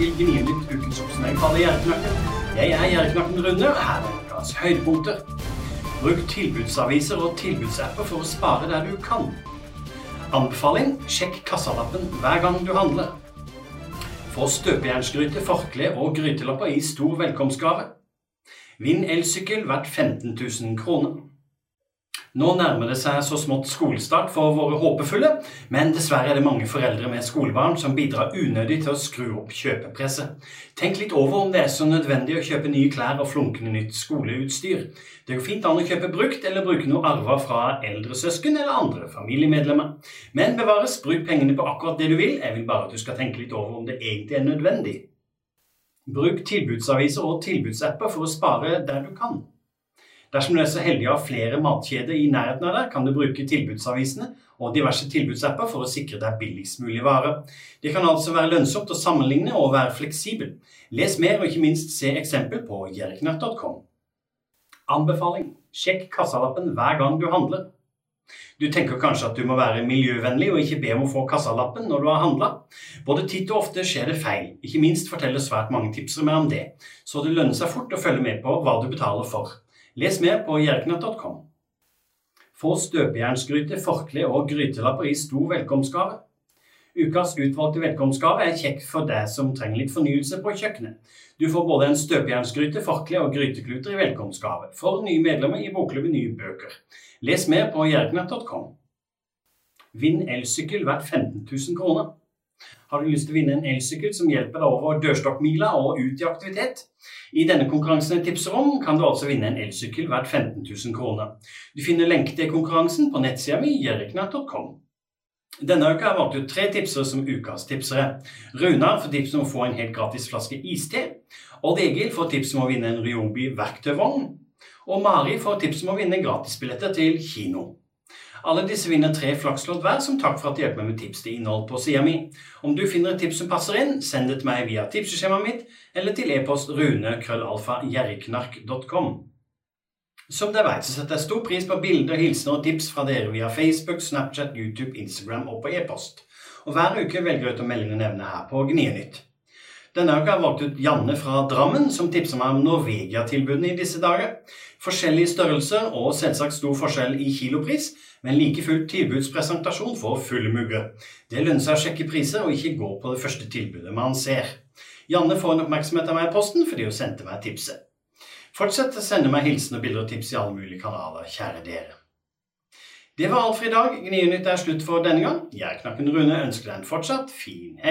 til Gnienytt ukens Gjerdeknakken. Jeg er Gjerdeknakken Rune, og her er ukas høydepunkter. Bruk tilbudsaviser og tilbudsapper for å spare der du kan. Anbefaling sjekk kassalappen hver gang du handler. Få støpejernsgryte, forkle og grytelapper i stor velkomstgave. Vinn elsykkel verdt 15 000 kroner. Nå nærmer det seg så smått skolestart for våre håpefulle, men dessverre er det mange foreldre med skolebarn som bidrar unødig til å skru opp kjøpepresset. Tenk litt over om det er så nødvendig å kjøpe nye klær og flunkende nytt skoleutstyr. Det går fint an å kjøpe brukt eller bruke noe arva fra eldre søsken eller andre familiemedlemmer. Men bevares, bruk pengene på akkurat det du vil. Jeg vil bare at du skal tenke litt over om det egentlig er nødvendig. Bruk tilbudsaviser og tilbudsapper for å spare der du kan. Dersom du er så heldig å ha flere matkjeder i nærheten av deg, kan du bruke tilbudsavisene og diverse tilbudsapper for å sikre deg billigst mulig vare. Det kan altså være lønnsomt å sammenligne og være fleksibel. Les mer og ikke minst se eksempel på jerknøtt.com. Anbefaling sjekk kassalappen hver gang du handler. Du tenker kanskje at du må være miljøvennlig og ikke be om å få kassalappen når du har handla. Både titt og ofte skjer det feil, ikke minst forteller svært mange tipsere meg om det, så det lønner seg fort å følge med på hva du betaler for. Les mer på jerknatt.com. Få støpejernsgryte, forkle og grytelapper i stor velkomstgave. Ukas utvalgte velkomstgave er kjekk for deg som trenger litt fornyelse på kjøkkenet. Du får både en støpejernsgryte, forkle og grytekluter i velkomstgave for nye medlemmer i Bokklubben Nye bøker. Les mer på jerknatt.com. Vinn elsykkel verdt 15 000 kroner. Har du lyst til å vinne en elsykkel som hjelper deg over dørstokkmila og ut i aktivitet? I denne konkurransen jeg tipser om, kan du altså vinne en elsykkel verdt 15 000 kroner. Du finner lenke til konkurransen på nettsida mi jeriknatt.com. Denne uka har jeg valgt ut tre tipsere som ukas tipsere. Runar får tips om å få en helt gratis flaske iste. Odd Egil får tips om å vinne en Ryobi verktøyvogn. Og Mari får tips om å vinne gratisbilletter til kino. Alle disse vinner tre flakslodd hver som takk for at de hjelper meg med tips til innhold på sida mi. Om du finner et tips som passer inn, send det til meg via tipseskjemaet mitt eller til e-post rune.krøllalfa.jerriknark.com. Som dere vet, så setter jeg stor pris på bilder, hilsener og tips fra dere via Facebook, Snapchat, YouTube, Instagram og på e-post. Og hver uke velger jeg ut å melde inn evne her på Gnienytt. Denne uka valgt ut Janne fra Drammen, som tipser meg om Norvegia-tilbudene i disse dager. Forskjellige størrelser og selvsagt stor forskjell i kilopris, men like fullt tilbudspresentasjon for full mugge. Det lønner seg å sjekke priser og ikke gå på det første tilbudet man ser. Janne får en oppmerksomhet av meg i posten fordi hun sendte meg tipset. Fortsett å sende meg hilsener, bilder og tips i alle mulige kanaler, kjære dere. Det var alt for i dag. Gnienytt er slutt for denne gang. Jeg, Knakken Rune, ønsker deg en fortsatt fin helg.